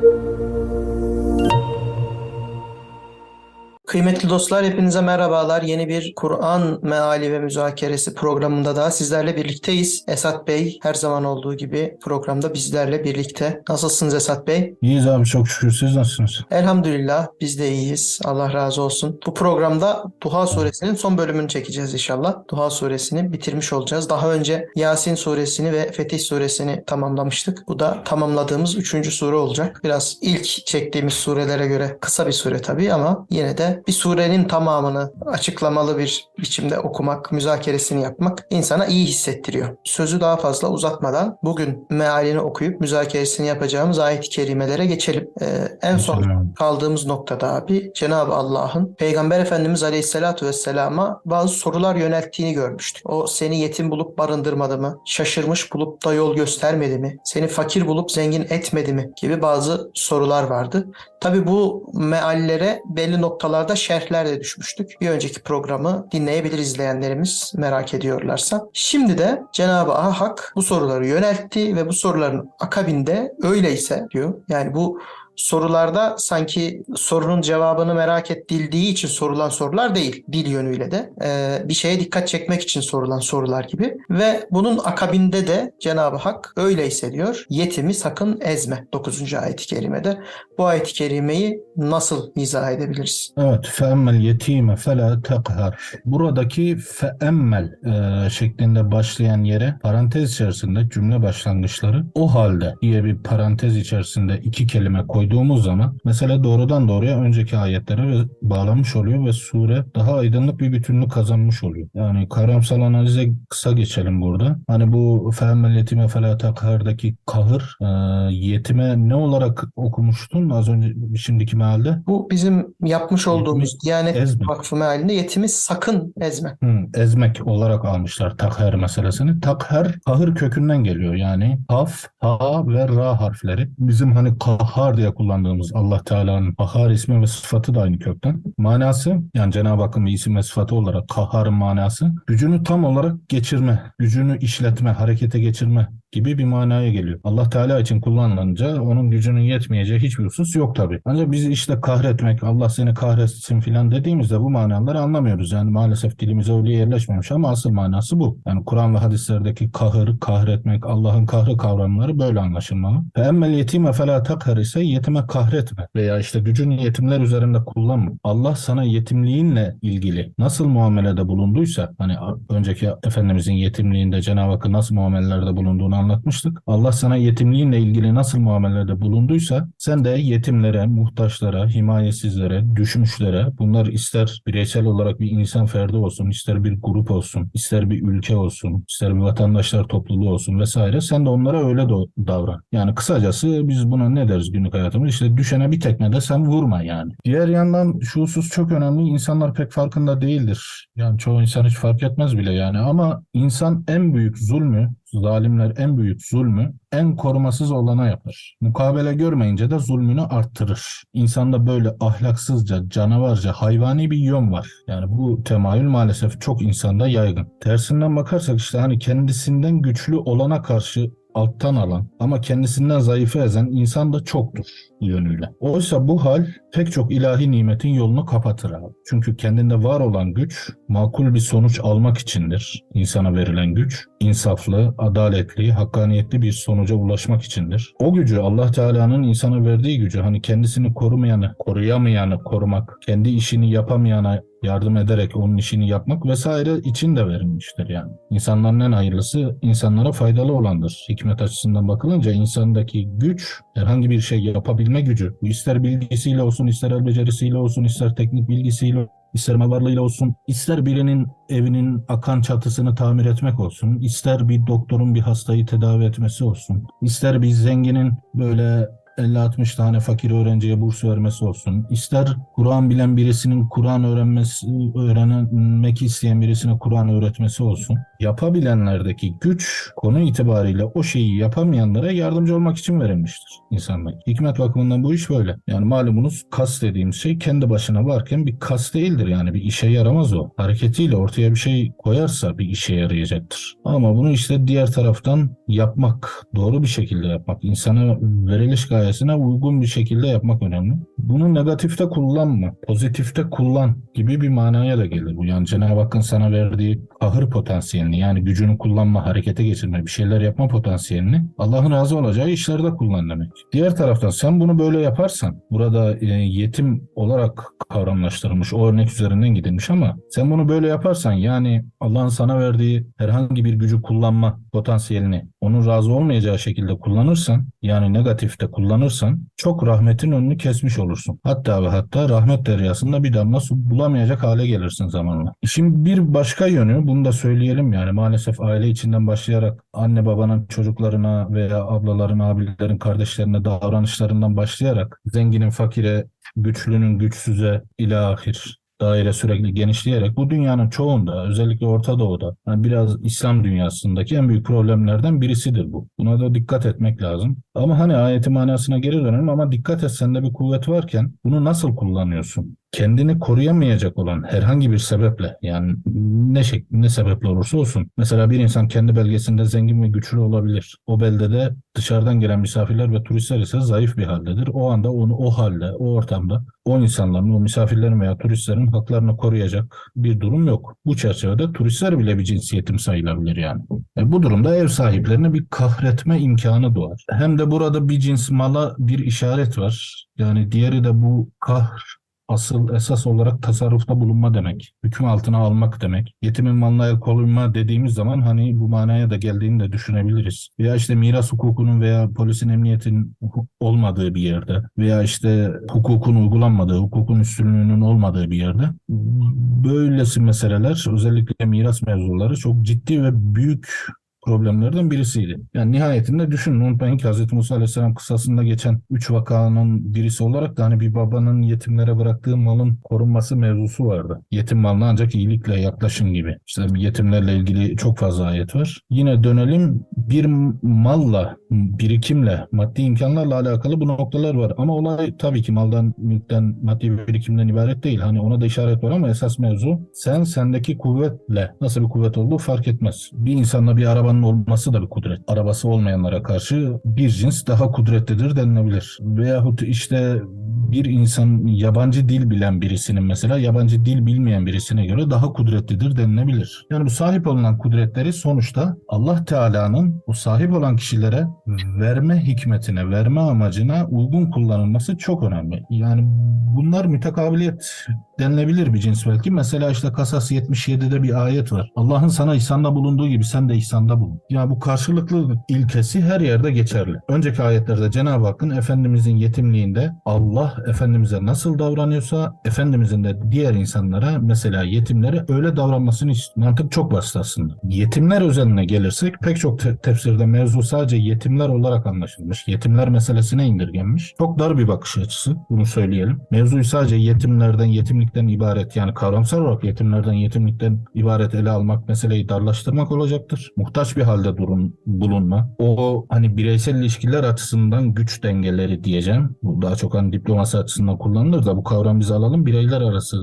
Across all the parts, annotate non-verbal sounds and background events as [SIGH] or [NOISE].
thank you Kıymetli dostlar hepinize merhabalar. Yeni bir Kur'an meali ve müzakeresi programında da sizlerle birlikteyiz. Esat Bey her zaman olduğu gibi programda bizlerle birlikte. Nasılsınız Esat Bey? İyiyiz abi çok şükür siz nasılsınız? Elhamdülillah biz de iyiyiz. Allah razı olsun. Bu programda Duha suresinin son bölümünü çekeceğiz inşallah. Duha suresini bitirmiş olacağız. Daha önce Yasin suresini ve Fetih suresini tamamlamıştık. Bu da tamamladığımız üçüncü sure olacak. Biraz ilk çektiğimiz surelere göre kısa bir sure tabii ama yine de bir surenin tamamını açıklamalı bir biçimde okumak, müzakeresini yapmak insana iyi hissettiriyor. Sözü daha fazla uzatmadan bugün mealini okuyup müzakeresini yapacağımız ayet-i kerimelere geçelim. Ee, en son kaldığımız noktada abi Cenab-ı Allah'ın Peygamber Efendimiz Aleyhisselatü Vesselam'a bazı sorular yönelttiğini görmüştük. O seni yetim bulup barındırmadı mı? Şaşırmış bulup da yol göstermedi mi? Seni fakir bulup zengin etmedi mi? Gibi bazı sorular vardı. Tabi bu meallere belli noktalarda şerhler de düşmüştük. Bir önceki programı dinleyebilir izleyenlerimiz merak ediyorlarsa. Şimdi de Cenab-ı Hak bu soruları yöneltti ve bu soruların akabinde öyleyse diyor. Yani bu sorularda sanki sorunun cevabını merak edildiği için sorulan sorular değil. Dil yönüyle de Ee, bir şeye dikkat çekmek için sorulan sorular gibi. Ve bunun akabinde de Cenab-ı Hak öyleyse diyor yetimi sakın ezme 9. ayet-i kerimede. Bu ayet-i kerimeyi nasıl izah edebiliriz? Evet, feemmel yetime fela tekhar. Buradaki feemmel e, şeklinde başlayan yere parantez içerisinde cümle başlangıçları o halde diye bir parantez içerisinde iki kelime koyduğumuz zaman mesela doğrudan doğruya önceki ayetlere bağlanmış oluyor ve sure daha aydınlık bir bütünlük kazanmış oluyor. Yani kavramsal analize kısa geçelim burada. Hani bu feemmel yetime fela kahır e, yetime ne olarak okumuştun az önce şimdiki mealde? Bu bizim yapmış olduğumuz ezme. Vakfı mealinde yetimi sakın ezme. Hı, ezmek olarak almışlar takher meselesini. Takher kahır kökünden geliyor yani kaf, ha ve ra harfleri. Bizim hani kahhar diye kullandığımız Allah Teala'nın kahhar ismi ve sıfatı da aynı kökten. Manası yani Cenab-ı Hakk'ın bir isim ve sıfatı olarak kahharın manası gücünü tam olarak geçirme, gücünü işletme, harekete geçirme gibi bir manaya geliyor. Allah Teala için kullanılınca onun gücünün yetmeyeceği hiçbir husus yok tabi. Ancak biz işte kahretmek, Allah seni kahretsin filan dediğimizde bu manaları anlamıyoruz. Yani maalesef dilimize öyle yerleşmemiş ama asıl manası bu. Yani Kur'an ve hadislerdeki kahır, kahretmek, Allah'ın kahrı kavramları böyle anlaşılmalı. Fe emmel yetime felâ takhar ise yetime kahretme veya işte gücünü yetimler üzerinde kullanma. Allah sana yetimliğinle ilgili nasıl muamelede bulunduysa hani önceki Efendimizin yetimliğinde Cenab-ı Hakk'ın nasıl muamelelerde bulunduğunu anlatmıştık. Allah sana yetimliğinle ilgili nasıl muamelelerde bulunduysa sen de yetimlere, muhtaçlara, himayesizlere, düşmüşlere bunlar ister bireysel olarak bir insan ferdi olsun, ister bir grup olsun, ister bir ülke olsun, ister bir vatandaşlar topluluğu olsun vesaire sen de onlara öyle davran. Yani kısacası biz buna ne deriz günlük hayatımız? İşte düşene bir tekme de sen vurma yani. Diğer yandan şu husus çok önemli. İnsanlar pek farkında değildir. Yani çoğu insan hiç fark etmez bile yani ama insan en büyük zulmü Zalimler en büyük zulmü en korumasız olana yapar. Mukabele görmeyince de zulmünü arttırır. İnsanda böyle ahlaksızca, canavarca, hayvani bir yön var. Yani bu temayül maalesef çok insanda yaygın. Tersinden bakarsak işte hani kendisinden güçlü olana karşı alttan alan ama kendisinden zayıfı ezen insan da çoktur yönüyle. Oysa bu hal pek çok ilahi nimetin yolunu kapatır abi. Çünkü kendinde var olan güç makul bir sonuç almak içindir. İnsana verilen güç insaflı, adaletli, hakkaniyetli bir sonuca ulaşmak içindir. O gücü Allah Teala'nın insana verdiği gücü hani kendisini korumayanı, koruyamayanı korumak, kendi işini yapamayana yardım ederek onun işini yapmak vesaire için de verilmiştir yani. İnsanların en hayırlısı insanlara faydalı olandır. Hikmet açısından bakılınca insandaki güç herhangi bir şey yapabilme gücü. Bu ister bilgisiyle olsun, ister el becerisiyle olsun, ister teknik bilgisiyle ister mal varlığıyla olsun, ister birinin evinin akan çatısını tamir etmek olsun, ister bir doktorun bir hastayı tedavi etmesi olsun, ister bir zenginin böyle 50-60 tane fakir öğrenciye burs vermesi olsun. İster Kur'an bilen birisinin Kur'an öğrenmesi, öğrenmek isteyen birisine Kur'an öğretmesi olsun. Yapabilenlerdeki güç konu itibariyle o şeyi yapamayanlara yardımcı olmak için verilmiştir insanlık. Hikmet bakımından bu iş böyle. Yani malumunuz kas dediğimiz şey kendi başına varken bir kas değildir yani bir işe yaramaz o. Hareketiyle ortaya bir şey koyarsa bir işe yarayacaktır. Ama bunu işte diğer taraftan yapmak, doğru bir şekilde yapmak, insana veriliş gayesi meselesine uygun bir şekilde yapmak önemli. Bunu negatifte kullanma, pozitifte kullan gibi bir manaya da gelir bu. Yani Cenab-ı Hakk'ın sana verdiği kahır potansiyelini yani gücünü kullanma, harekete geçirme, bir şeyler yapma potansiyelini Allah'ın razı olacağı işlerde kullan demek. Diğer taraftan sen bunu böyle yaparsan, burada e, yetim olarak kavramlaştırılmış, o örnek üzerinden gidilmiş ama sen bunu böyle yaparsan yani Allah'ın sana verdiği herhangi bir gücü kullanma potansiyelini onun razı olmayacağı şekilde kullanırsan yani negatifte kullanırsan çok rahmetin önünü kesmiş olursun. Hatta ve hatta rahmet deryasında bir damla su bulamayacak hale gelirsin zamanla. İşin bir başka yönü bunu da söyleyelim yani maalesef aile içinden başlayarak anne babanın çocuklarına veya ablaların, abilerin, kardeşlerine davranışlarından başlayarak zenginin fakire, güçlünün güçsüze ilahir daire sürekli genişleyerek bu dünyanın çoğunda özellikle Orta Doğu'da yani biraz İslam dünyasındaki en büyük problemlerden birisidir bu. Buna da dikkat etmek lazım. Ama hani ayetin manasına geri dönelim ama dikkat et sende bir kuvvet varken bunu nasıl kullanıyorsun? Kendini koruyamayacak olan herhangi bir sebeple yani ne şek ne sebeple olursa olsun mesela bir insan kendi belgesinde zengin ve güçlü olabilir. O beldede dışarıdan gelen misafirler ve turistler ise zayıf bir haldedir. O anda onu o halde, o ortamda o insanların, o misafirlerin veya turistlerin haklarını koruyacak bir durum yok. Bu çerçevede turistler bile bir cinsiyetim sayılabilir yani. E bu durumda ev sahiplerine bir kahretme imkanı doğar. Hem de burada bir cins mala bir işaret var. Yani diğeri de bu kahr asıl esas olarak tasarrufta bulunma demek. Hüküm altına almak demek. Yetimin malına el koyma dediğimiz zaman hani bu manaya da geldiğini de düşünebiliriz. Veya işte miras hukukunun veya polisin emniyetin olmadığı bir yerde veya işte hukukun uygulanmadığı, hukukun üstünlüğünün olmadığı bir yerde böylesi meseleler özellikle miras mevzuları çok ciddi ve büyük problemlerden birisiydi. Yani nihayetinde düşünün unutmayın ki Hz. Musa Aleyhisselam kısasında geçen üç vakanın birisi olarak da hani bir babanın yetimlere bıraktığı malın korunması mevzusu vardı. Yetim malına ancak iyilikle yaklaşın gibi. İşte yetimlerle ilgili çok fazla ayet var. Yine dönelim bir malla, birikimle, maddi imkanlarla alakalı bu noktalar var. Ama olay tabii ki maldan, mülkten, maddi birikimden ibaret değil. Hani ona da işaret var ama esas mevzu sen sendeki kuvvetle nasıl bir kuvvet olduğu fark etmez. Bir insanla bir araba arabanın olması da bir kudret. Arabası olmayanlara karşı bir cins daha kudretlidir denilebilir. Veyahut işte bir insan yabancı dil bilen birisinin mesela yabancı dil bilmeyen birisine göre daha kudretlidir denilebilir. Yani bu sahip olunan kudretleri sonuçta Allah Teala'nın bu sahip olan kişilere verme hikmetine, verme amacına uygun kullanılması çok önemli. Yani bunlar mütekabiliyet denilebilir bir cins belki. Mesela işte Kasas 77'de bir ayet var. Allah'ın sana ihsanda bulunduğu gibi sen de ihsanda bulun. Ya bu karşılıklı ilkesi her yerde geçerli. Önceki ayetlerde Cenab-ı Hakk'ın Efendimizin yetimliğinde Allah Efendimiz'e nasıl davranıyorsa Efendimizin de diğer insanlara mesela yetimlere öyle davranmasını istiyor. Mantık çok basit aslında. Yetimler özeline gelirsek pek çok te- tefsirde mevzu sadece yetimler olarak anlaşılmış. Yetimler meselesine indirgenmiş. Çok dar bir bakış açısı bunu söyleyelim. Mevzuyu sadece yetimlerden, yetimlikten ibaret yani kavramsal olarak yetimlerden, yetimlikten ibaret ele almak meseleyi darlaştırmak olacaktır. Muhtaç bir halde durun, bulunma. O hani bireysel ilişkiler açısından güç dengeleri diyeceğim. Bu daha çok hani diplomasi açısından kullanılır da bu kavram biz alalım. Bireyler arası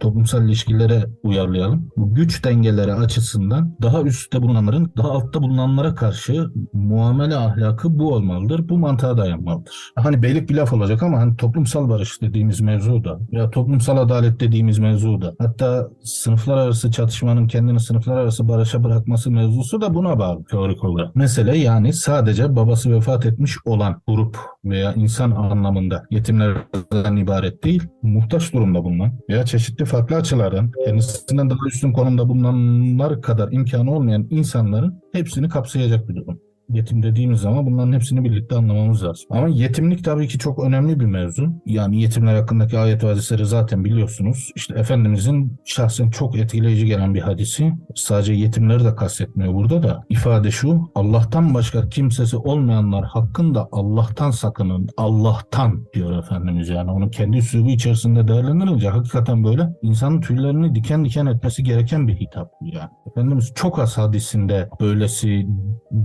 toplumsal ilişkilere uyarlayalım. Bu güç dengeleri açısından daha üstte bulunanların daha altta bulunanlara karşı muamele ahlakı bu olmalıdır. Bu mantığa dayanmalıdır. Hani beylik bir laf olacak ama hani toplumsal barış dediğimiz mevzu da ya toplumsal adalet dediğimiz mevzu da hatta sınıflar arası çatışmanın kendini sınıflar arası barışa bırakması mevzusu da buna bağlı teorik olarak. Mesele yani sadece babası vefat etmiş olan grup veya insan anlamında yetimlerden ibaret değil, muhtaç durumda bulunan veya çeşitli farklı açılardan kendisinden daha üstün konumda bulunanlar kadar imkanı olmayan insanların hepsini kapsayacak bir durum. Yetim dediğimiz zaman bunların hepsini birlikte anlamamız lazım. Ama yetimlik tabii ki çok önemli bir mevzu. Yani yetimler hakkındaki ayet ve hadisleri zaten biliyorsunuz. İşte Efendimizin şahsen çok etkileyici gelen bir hadisi. Sadece yetimleri de kastetmiyor burada da. ifade şu. Allah'tan başka kimsesi olmayanlar hakkında Allah'tan sakının. Allah'tan diyor Efendimiz yani. Onun kendi üslubu içerisinde değerlendirilince hakikaten böyle insanın tüylerini diken diken etmesi gereken bir hitap yani. Efendimiz çok az hadisinde böylesi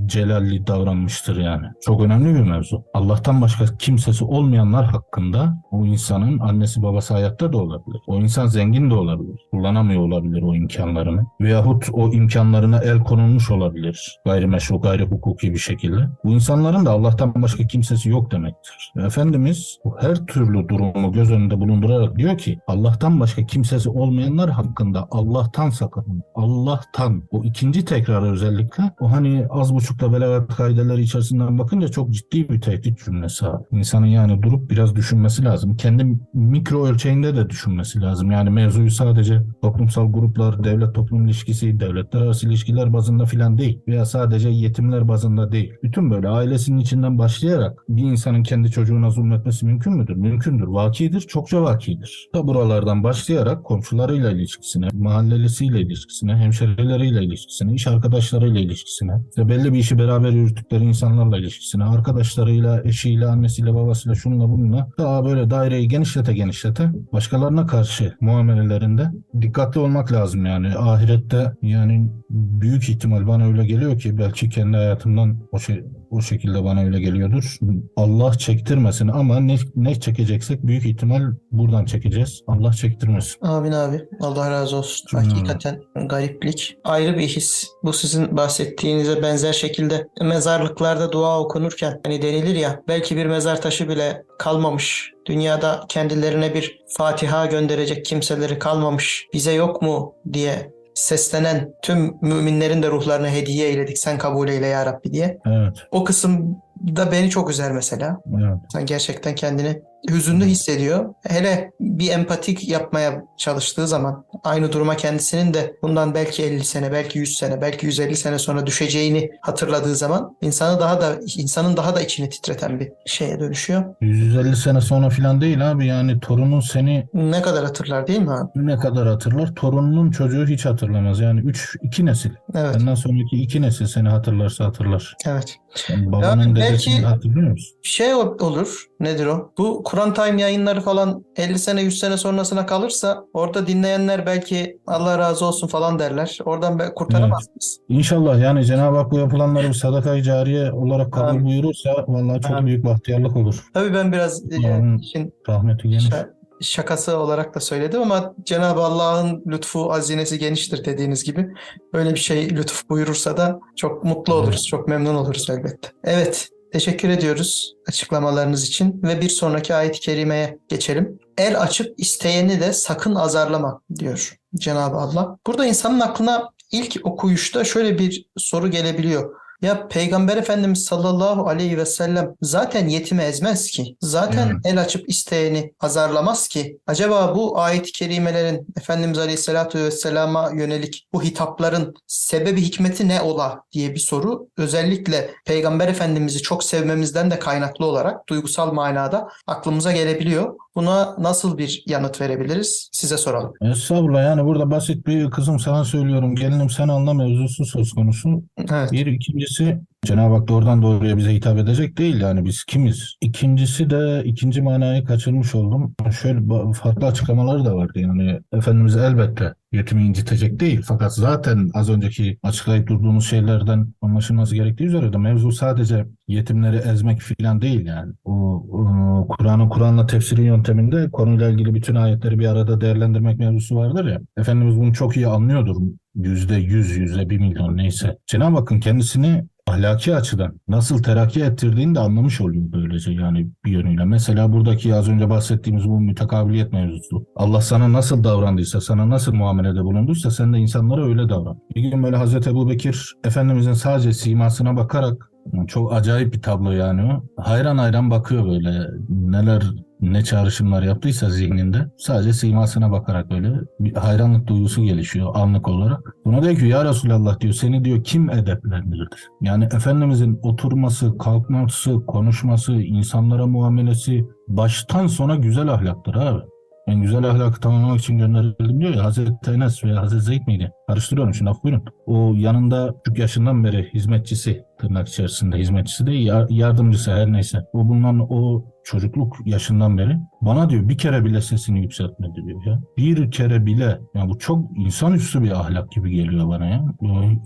celalli adil davranmıştır yani. Çok önemli bir mevzu. Allah'tan başka kimsesi olmayanlar hakkında o insanın annesi babası hayatta da olabilir. O insan zengin de olabilir. Kullanamıyor olabilir o imkanlarını. Veyahut o imkanlarına el konulmuş olabilir. Gayrimeşru, gayri hukuki bir şekilde. Bu insanların da Allah'tan başka kimsesi yok demektir. Ve Efendimiz bu her türlü durumu göz önünde bulundurarak diyor ki Allah'tan başka kimsesi olmayanlar hakkında Allah'tan sakının. Allah'tan. O ikinci tekrarı özellikle o hani az buçukta belagat kaideleri içerisinden bakınca çok ciddi bir tehdit cümlesi abi. İnsanın yani durup biraz düşünmesi lazım. Kendi mikro ölçeğinde de düşünmesi lazım. Yani mevzuyu sadece toplumsal gruplar, devlet toplum ilişkisi, devletler arası ilişkiler bazında filan değil. Veya sadece yetimler bazında değil. Bütün böyle ailesinin içinden başlayarak bir insanın kendi çocuğuna zulmetmesi mümkün müdür? Mümkündür. Vakidir. Çokça vakidir. Da buralardan başlayarak komşularıyla ilişkisine, mahallelisiyle ilişkisine, hemşerileriyle ilişkisine, iş arkadaşlarıyla ilişkisine, işte belli bir işi beraber yürüttükleri insanlarla ilişkisine, arkadaşlarıyla, eşiyle, annesiyle, babasıyla, şununla bununla daha böyle daireyi genişlete genişlete başkalarına karşı muamelelerinde dikkatli olmak lazım yani. Ahirette yani büyük ihtimal bana öyle geliyor ki belki kendi hayatımdan o şey o şekilde bana öyle geliyordur. Allah çektirmesin ama ne, ne çekeceksek büyük ihtimal buradan çekeceğiz. Allah çektirmesin. Amin abi. Allah razı olsun. Hmm. Hakikaten gariplik. Ayrı bir his. Bu sizin bahsettiğinize benzer şekilde mezarlıklarda dua okunurken hani denilir ya belki bir mezar taşı bile kalmamış. Dünyada kendilerine bir Fatiha gönderecek kimseleri kalmamış. Bize yok mu diye seslenen tüm müminlerin de ruhlarına hediye eyledik. Sen kabul eyle ya Rabbi diye. Evet. O kısım da beni çok üzer mesela. Evet. İnsan gerçekten kendini hüzünlü hissediyor. Hele bir empatik yapmaya çalıştığı zaman aynı duruma kendisinin de bundan belki 50 sene, belki 100 sene, belki 150 sene sonra düşeceğini hatırladığı zaman insanı daha da insanın daha da içini titreten bir şeye dönüşüyor. 150 sene sonra filan değil abi yani torunun seni Ne kadar hatırlar değil mi abi? ne kadar hatırlar? Torununun çocuğu hiç hatırlamaz. Yani 3 2 nesil. Evet, Benden sonraki 2 nesil seni hatırlarsa hatırlar. evet. Yani babanın belki- dedesini hatırlıyor musun? Şey ol- olur, nedir o? Bu Kur'an Time yayınları falan 50 sene 100 sene sonrasına kalırsa orada dinleyenler belki Allah razı olsun falan derler. Oradan kurtaramaz mıyız? İnşallah yani Cenab-ı Hak bu yapılanları bir sadaka-i cariye olarak kabul Amin. buyurursa vallahi çok Amin. büyük bahtiyarlık olur. Tabii ben biraz e, işin Rahmeti geniş. şa- şakası olarak da söyledim ama Cenab-ı Allah'ın lütfu, hazinesi geniştir dediğiniz gibi. Böyle bir şey lütuf buyurursa da çok mutlu Evet. oluruz, çok memnun oluruz elbette. Evet, teşekkür ediyoruz açıklamalarınız için ve bir sonraki ayet-i kerimeye geçelim. El açıp isteyeni de sakın azarlama diyor Cenab-ı Allah. Burada insanın aklına ilk okuyuşta şöyle bir soru gelebiliyor. Ya Peygamber Efendimiz sallallahu aleyhi ve sellem zaten yetimi ezmez ki. Zaten Evet. el açıp isteyeni azarlamaz ki. Acaba bu ayet-i kerimelerin Efendimiz aleyhissalatu vesselama yönelik bu hitapların sebebi hikmeti ne ola diye bir soru. Özellikle Peygamber Efendimiz'i çok sevmemizden de kaynaklı olarak duygusal manada aklımıza gelebiliyor. Buna nasıl bir yanıt verebiliriz? Size soralım. Estağfurullah yani burada basit bir kızım sana söylüyorum gelinim sen anla mevzusu söz konusu. Evet. Bir ikincisi dessus. Cenab-ı Hak doğrudan doğruya bize hitap edecek değil yani biz kimiz? İkincisi de ikinci manayı kaçırmış oldum. Şöyle farklı açıklamaları da vardı yani Efendimiz elbette yetimi incitecek değil fakat zaten az önceki açıklayıp durduğumuz şeylerden anlaşılması gerektiği üzere de mevzu sadece yetimleri ezmek filan değil yani. O, o Kur'an'ın Kur'an'la tefsiri yönteminde konuyla ilgili bütün ayetleri bir arada değerlendirmek mevzusu vardır ya. Efendimiz bunu çok iyi anlıyordur. Yüzde yüz, yüzde bir milyon neyse. Cenab-ı Hakk'ın kendisini ahlaki açıdan nasıl terakki ettirdiğini de anlamış oluyor böylece yani bir yönüyle. Mesela buradaki az önce bahsettiğimiz bu mütekabiliyet mevzusu. Allah sana nasıl davrandıysa, sana nasıl muamelede bulunduysa sen de insanlara öyle davran. Bir gün böyle Hazreti Ebu Bekir Efendimizin sadece simasına bakarak çok acayip bir tablo yani o. Hayran hayran bakıyor böyle neler ne çağrışımlar yaptıysa zihninde sadece simasına bakarak böyle bir hayranlık duygusu gelişiyor anlık olarak. Buna diyor ki ya Resulallah diyor seni diyor kim edeplendirir? Yani Efendimizin oturması, kalkması, konuşması, insanlara muamelesi baştan sona güzel ahlaktır abi. En güzel ahlakı tamamlamak için gönderildim diyor ya Hazreti Enes veya Hazreti Zeyd miydi? Karıştırıyorum şimdi af buyurun. O yanında küçük yaşından beri hizmetçisi tırnak içerisinde hizmetçisi yar- yardımcısı her neyse. O bulunan o çocukluk yaşından beri bana diyor bir kere bile sesini yükseltmedi diyor ya. Bir kere bile. Yani bu çok insanüstü bir ahlak gibi geliyor bana ya.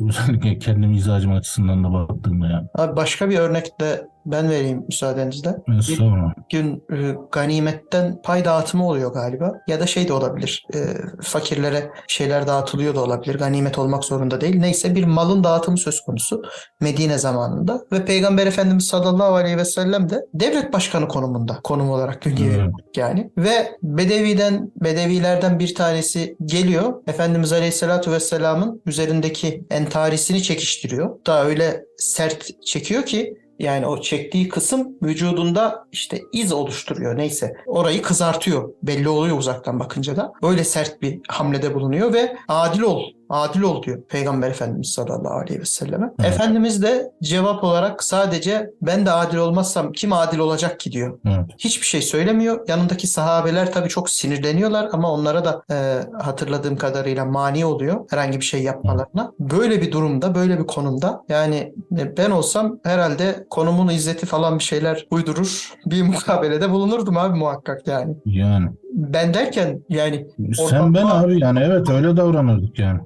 Özellikle kendi mizacım açısından da baktığımda yani. Abi başka bir örnek de ben vereyim müsaadenizle. Estağfurullah. gün e, ganimetten pay dağıtımı oluyor galiba. Ya da şey de olabilir. e, fakirlere şeyler dağıtılıyor da olabilir. Ganimet olmak zorunda değil. Neyse bir malın dağıtımı söz konusu Medine zamanında. Ve Peygamber Efendimiz sallallahu aleyhi ve sellem de devlet başkanı konumunda. Konum olarak dünyevi Evet. yani. Ve Bedevi'den, Bedevilerden bir tanesi geliyor. Efendimiz Aleyhisselatü Vesselam'ın üzerindeki entarisini çekiştiriyor. Daha öyle sert çekiyor ki yani o çektiği kısım vücudunda işte iz oluşturuyor neyse. Orayı kızartıyor. Belli oluyor uzaktan bakınca da. Öyle sert bir hamlede bulunuyor ve adil ol. Adil ol diyor Peygamber Efendimiz sallallahu aleyhi ve selleme. Evet. Efendimiz de cevap olarak sadece ben de adil olmazsam kim adil olacak ki diyor. Evet. Hiçbir şey söylemiyor. Yanındaki sahabeler tabii çok sinirleniyorlar ama onlara da e, hatırladığım kadarıyla mani oluyor herhangi bir şey yapmalarına. Böyle bir durumda, böyle bir konumda yani e, ben olsam herhalde konumun izzeti falan bir şeyler uydurur. Bir [LAUGHS] mukabelede bulunurdum abi muhakkak yani. Yani. Ben derken yani Sen ben abi yani evet öyle davranırdık yani.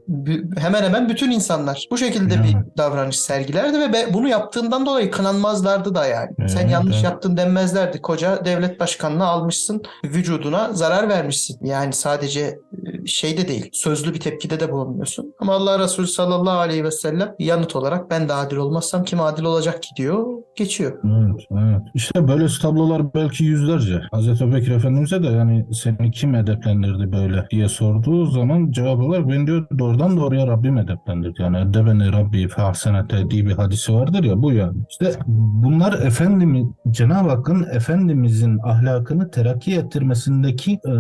hemen hemen bütün insanlar bu şekilde Yani. bir davranış sergilerdi ve be- bunu yaptığından dolayı kınanmazlardı da yani. Sen Evet, yanlış evet. yaptın denmezlerdi. Koca devlet başkanını almışsın, vücuduna zarar vermişsin. Yani sadece e, şeyde değil, sözlü bir tepkide de bulunmuyorsun. Ama Allah Resulü sallallahu aleyhi ve sellem yanıt olarak ben de adil olmazsam kim adil olacak ki diyor, geçiyor. Evet, evet. İşte böyle tablolar belki yüzlerce. Hazreti Ebubekir Efendimiz'e de yani seni kim edeplendirdi böyle diye sorduğu zaman cevap olarak ben diyor doğrudan doğruya Rabbim edeplendirdi. Yani eddebeni Rabbi fehsenete diye bir hadisi vardır ya bu yani. İşte bunlar Efendimiz, Cenab-ı Hakk'ın Efendimizin ahlakını terakki ettirmesindeki e,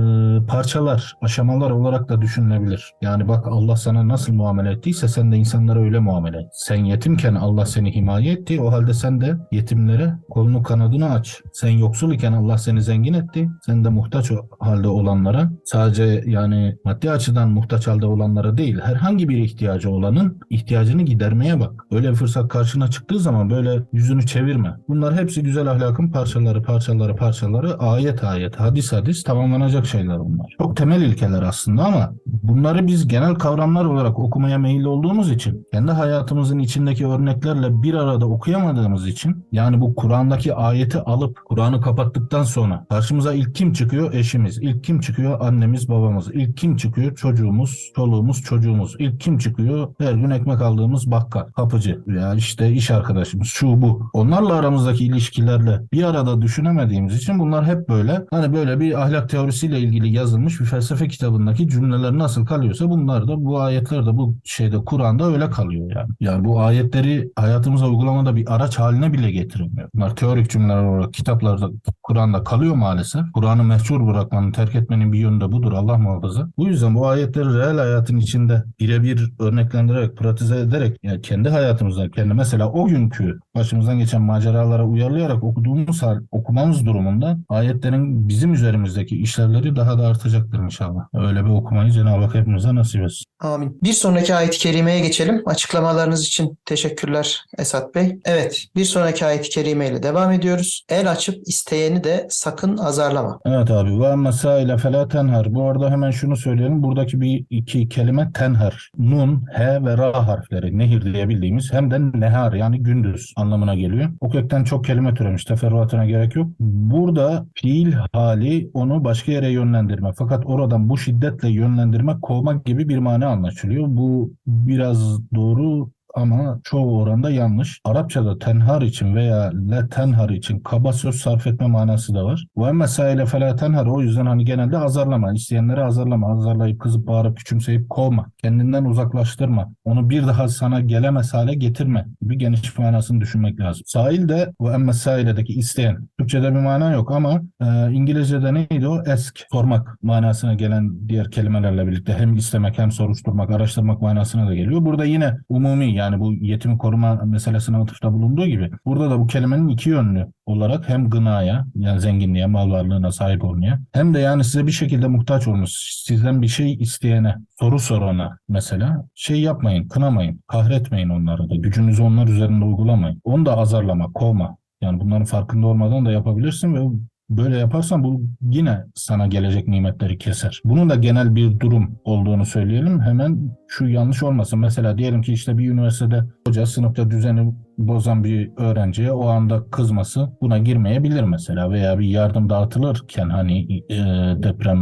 parçalar, aşamalar olarak da düşünülebilir. Yani bak Allah sana nasıl muamele ettiyse sen de insanlara öyle muamele et. Sen yetimken Allah seni himaye etti. O halde sen de yetimlere kolunu kanadını aç. Sen yoksul iken Allah seni zengin etti. Sen de muhtaç halde olanlara sadece yani maddi açıdan muhtaç halde olanlara değil herhangi bir ihtiyacı olanın ihtiyacını gidermeye bak. Öyle bir fırsat karşına çıktığı zaman böyle yüzünü çevirme. Bunlar hepsi güzel ahlakın parçaları parçaları parçaları ayet ayet hadis hadis tamamlanacak şeyler bunlar. Çok temel ilkeler aslında ama bunları biz genel kavramlar olarak okumaya meyilli olduğumuz için kendi hayatımızın içindeki örneklerle bir arada okuyamadığımız için yani bu Kur'an'daki ayeti alıp Kur'an'ı kapattıktan sonra karşımıza ilk kim çıkıyor? Eşimiz. İlk kim çıkıyor? Annemiz, babamız. İlk kim çıkıyor? Çocuğumuz, çoluğumuz, çocuğumuz. İlk kim çıkıyor? Her gün ekmek aldığımız bakkal, kapıcı ya işte iş arkadaşımız, şu bu. Onlarla aramızdaki ilişkilerle bir arada düşünemediğimiz için bunlar hep böyle hani böyle bir ahlak teorisiyle ilgili yazılmış bir felsefe kitabındaki cümleler nasıl kalıyorsa bunlar da bu ayetler de bu şeyde Kur'an'da öyle kalıyor yani. Yani bu ayetleri hayatımıza uygulamada bir araç haline bile getirmiyor. Bunlar teorik cümleler olarak kitaplarda Kur'an'da kalıyor maalesef. Kur'an'ı mehcur bırakmanın, terk etmenin bir yönü de budur Allah muhafaza. Bu yüzden bu ayetleri reel hayatın içinde birebir örneklendirerek, pratize ederek yani kendi hayatımızda, kendi mesela o günkü başımızdan geçen maceralara uyarlayarak okuduğumuz hal, okumamız durumunda ayetlerin bizim üzerimizdeki işlevleri daha da artacaktır inşallah. Öyle bir okumayı Cenab-ı Hak hepimize nasip etsin. Amin. Bir sonraki ayet-i kerimeye geçelim. Açıklamalarınız için teşekkürler Esat Bey. Evet, bir sonraki ayet-i kerime ile devam ediyoruz. El açıp isteyeni de sakın azarlama. Evet abi. Ve mesaile fela tenher. Bu arada hemen şunu söyleyelim. Buradaki bir iki kelime tenher. Nun, he ve ra harfleri. Nehir diye bildiğimiz hem de nehar yani gündüz anlamına geliyor. O kökten çok kelime türemiş. Teferruatına gerek yok. Burada fiil hali onu başka yere yönlendirme. Fakat oradan bu şiddetle yönlendirme kovmak gibi bir mana anlaşılıyor. Bu biraz doğru ama çoğu oranda yanlış. Arapçada tenhar için veya le tenhar için kaba söz sarf etme manası da var. Ve mesaile fela tenhar o yüzden hani genelde azarlama. isteyenleri azarlama. Azarlayıp kızıp bağırıp küçümseyip kovma. Kendinden uzaklaştırma. Onu bir daha sana gelemez hale getirme gibi geniş manasını düşünmek lazım. Sahil de ve emmesailedeki isteyen. Türkçede bir mana yok ama e, İngilizce'de neydi o? Esk, sormak manasına gelen diğer kelimelerle birlikte hem istemek hem soruşturmak, araştırmak manasına da geliyor. Burada yine umumi yani bu yetimi koruma meselesine atıfta bulunduğu gibi burada da bu kelimenin iki yönlü olarak hem gınaya yani zenginliğe, mal varlığına sahip olmaya hem de yani size bir şekilde muhtaç olmuş, sizden bir şey isteyene, soru sorana mesela şey yapmayın, kınamayın, kahretmeyin onları da, gücünüzü onlar üzerinde uygulamayın. Onu da azarlama, kovma. Yani bunların farkında olmadan da yapabilirsin ve böyle yaparsan bu yine sana gelecek nimetleri keser. Bunun da genel bir durum olduğunu söyleyelim. Hemen şu yanlış olmasın. Mesela diyelim ki işte bir üniversitede hoca sınıfta düzeni bozan bir öğrenciye o anda kızması buna girmeyebilir mesela veya bir yardım dağıtılırken hani e, deprem